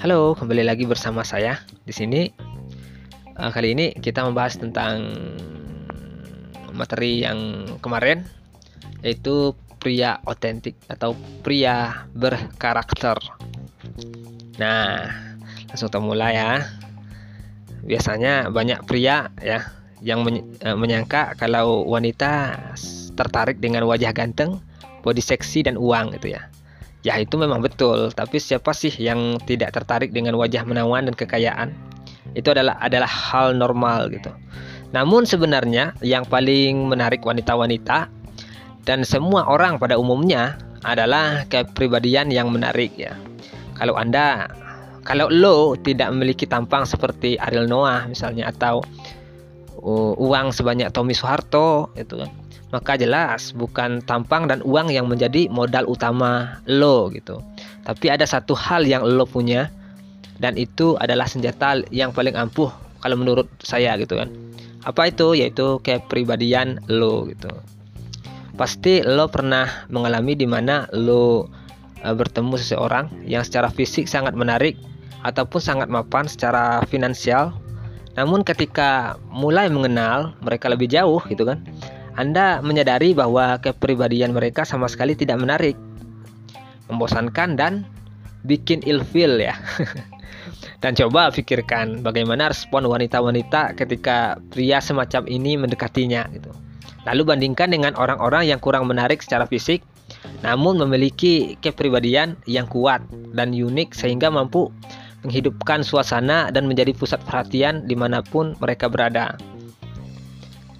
Halo, kembali lagi bersama saya di sini. Uh, kali ini kita membahas tentang materi yang kemarin, yaitu pria otentik atau pria berkarakter. Nah, langsung kita mulai ya. Biasanya banyak pria ya yang eh, menyangka kalau wanita tertarik dengan wajah ganteng, body seksi dan uang gitu ya. Ya itu memang betul, tapi siapa sih yang tidak tertarik dengan wajah menawan dan kekayaan? Itu adalah adalah hal normal gitu. Namun sebenarnya yang paling menarik wanita-wanita dan semua orang pada umumnya adalah kepribadian yang menarik ya. Kalau Anda kalau lo tidak memiliki tampang seperti Ariel Noah misalnya atau uang sebanyak Tommy Soeharto itu kan. Maka jelas bukan tampang dan uang yang menjadi modal utama lo gitu. Tapi ada satu hal yang lo punya dan itu adalah senjata yang paling ampuh kalau menurut saya gitu kan. Apa itu? Yaitu kepribadian lo gitu. Pasti lo pernah mengalami di mana lo uh, bertemu seseorang yang secara fisik sangat menarik ataupun sangat mapan secara finansial. Namun ketika mulai mengenal mereka lebih jauh gitu kan, Anda menyadari bahwa kepribadian mereka sama sekali tidak menarik, membosankan dan bikin ilfil ya. dan coba pikirkan bagaimana respon wanita-wanita ketika pria semacam ini mendekatinya gitu. Lalu bandingkan dengan orang-orang yang kurang menarik secara fisik namun memiliki kepribadian yang kuat dan unik sehingga mampu menghidupkan suasana dan menjadi pusat perhatian di mana pun mereka berada.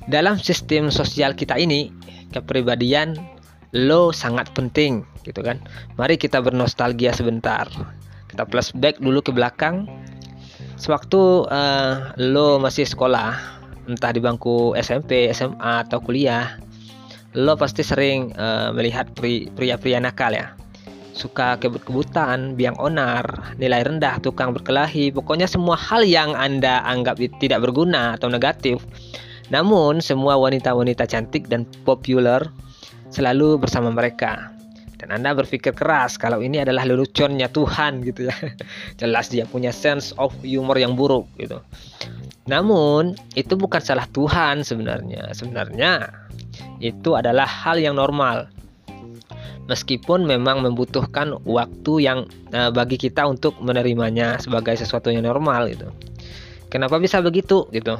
Dalam sistem sosial kita ini, kepribadian lo sangat penting, gitu kan? Mari kita bernostalgia sebentar. Kita flashback dulu ke belakang. Sewaktu uh, lo masih sekolah, entah di bangku SMP, SMA atau kuliah, lo pasti sering uh, melihat pria-pria nakal ya. Suka kebut-kebutan, biang onar, nilai rendah, tukang berkelahi, pokoknya semua hal yang Anda anggap tidak berguna atau negatif. Namun, semua wanita-wanita cantik dan populer selalu bersama mereka. Dan Anda berpikir keras kalau ini adalah leluconnya Tuhan gitu ya. Jelas dia punya sense of humor yang buruk gitu. Namun, itu bukan salah Tuhan sebenarnya. Sebenarnya itu adalah hal yang normal. Meskipun memang membutuhkan waktu yang uh, bagi kita untuk menerimanya sebagai sesuatu yang normal gitu. Kenapa bisa begitu gitu?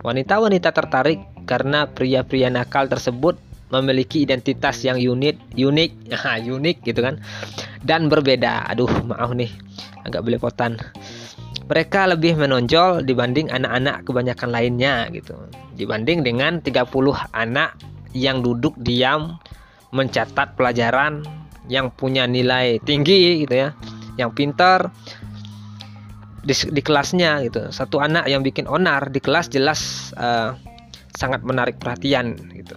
Wanita-wanita tertarik karena pria-pria nakal tersebut memiliki identitas yang unik, unik, unik gitu kan, dan berbeda. Aduh, maaf nih, agak belepotan mereka lebih menonjol dibanding anak-anak kebanyakan lainnya gitu. Dibanding dengan 30 anak yang duduk diam mencatat pelajaran yang punya nilai tinggi gitu ya, yang pintar di, di kelasnya gitu. Satu anak yang bikin onar di kelas jelas uh, sangat menarik perhatian gitu.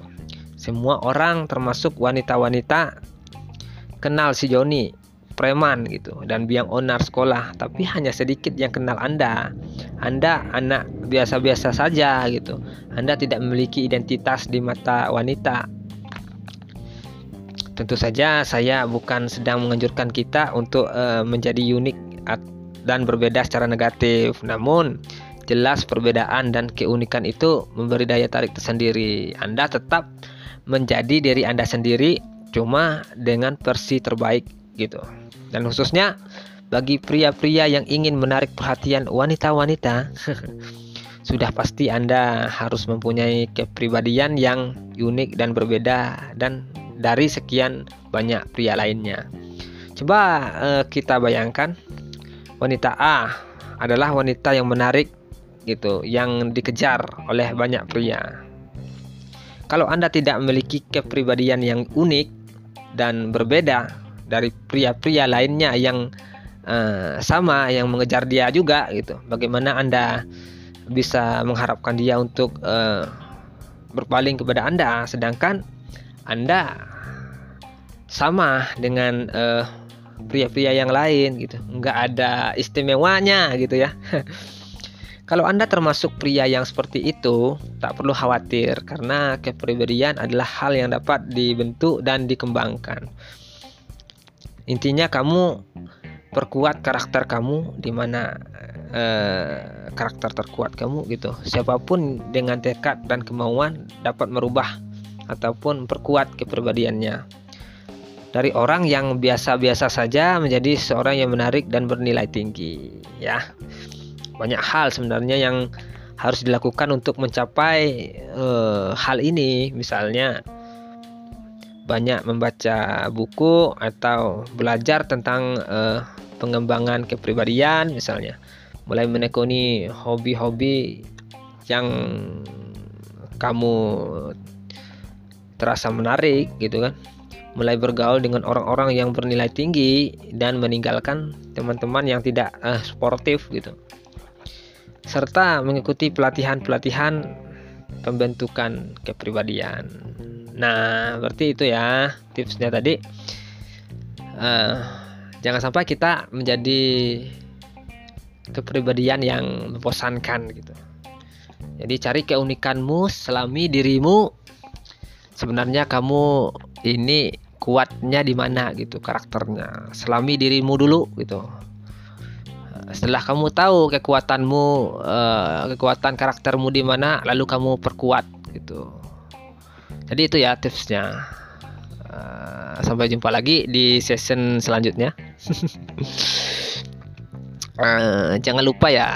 Semua orang termasuk wanita-wanita kenal si Joni preman gitu dan biang onar sekolah tapi hanya sedikit yang kenal Anda Anda anak biasa-biasa saja gitu Anda tidak memiliki identitas di mata wanita tentu saja saya bukan sedang menganjurkan kita untuk uh, menjadi unik dan berbeda secara negatif. Namun jelas perbedaan dan keunikan itu memberi daya tarik tersendiri. Anda tetap menjadi diri Anda sendiri cuma dengan versi terbaik gitu. Dan khususnya bagi pria-pria yang ingin menarik perhatian wanita-wanita sudah pasti Anda harus mempunyai kepribadian yang unik dan berbeda dan dari sekian banyak pria lainnya. Coba eh, kita bayangkan wanita A adalah wanita yang menarik gitu, yang dikejar oleh banyak pria. Kalau Anda tidak memiliki kepribadian yang unik dan berbeda dari pria-pria lainnya yang uh, sama yang mengejar dia juga gitu. Bagaimana Anda bisa mengharapkan dia untuk uh, berpaling kepada Anda sedangkan Anda sama dengan pria pria-pria yang lain gitu. nggak ada istimewanya gitu ya. Kalau Anda termasuk pria yang seperti itu, tak perlu khawatir karena kepribadian adalah hal yang dapat dibentuk dan dikembangkan. Intinya kamu perkuat karakter kamu di mana eh, karakter terkuat kamu gitu siapa pun dengan tekad dan kemauan dapat merubah ataupun perkuat kepribadiannya dari orang yang biasa-biasa saja menjadi seorang yang menarik dan bernilai tinggi ya. Banyak hal sebenarnya yang harus dilakukan untuk mencapai uh, hal ini. Misalnya banyak membaca buku atau belajar tentang uh, pengembangan kepribadian misalnya. Mulai menekuni hobi-hobi yang kamu terasa menarik gitu kan mulai bergaul dengan orang-orang yang bernilai tinggi dan meninggalkan teman-teman yang tidak uh, sportif gitu serta mengikuti pelatihan-pelatihan pembentukan kepribadian. Nah, berarti itu ya tipsnya tadi. Uh, jangan sampai kita menjadi kepribadian yang membosankan gitu. Jadi cari keunikanmu, selami dirimu. Sebenarnya kamu ini kuatnya di mana gitu karakternya. Selami dirimu dulu gitu. Setelah kamu tahu kekuatanmu uh, kekuatan karaktermu di mana lalu kamu perkuat gitu. Jadi itu ya tipsnya. Uh, sampai jumpa lagi di session selanjutnya. Uh, jangan lupa ya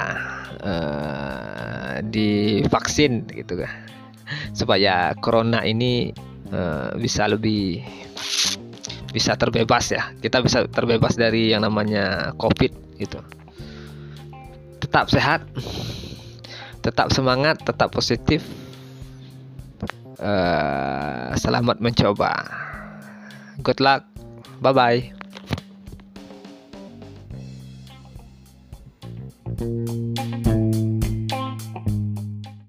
uh, divaksin gitu kan. Supaya corona ini uh, bisa lebih bisa terbebas ya. Kita bisa terbebas dari yang namanya covid gitu. Tetap sehat tetap semangat tetap positif. Uh, selamat mencoba. Good luck. Bye bye thank you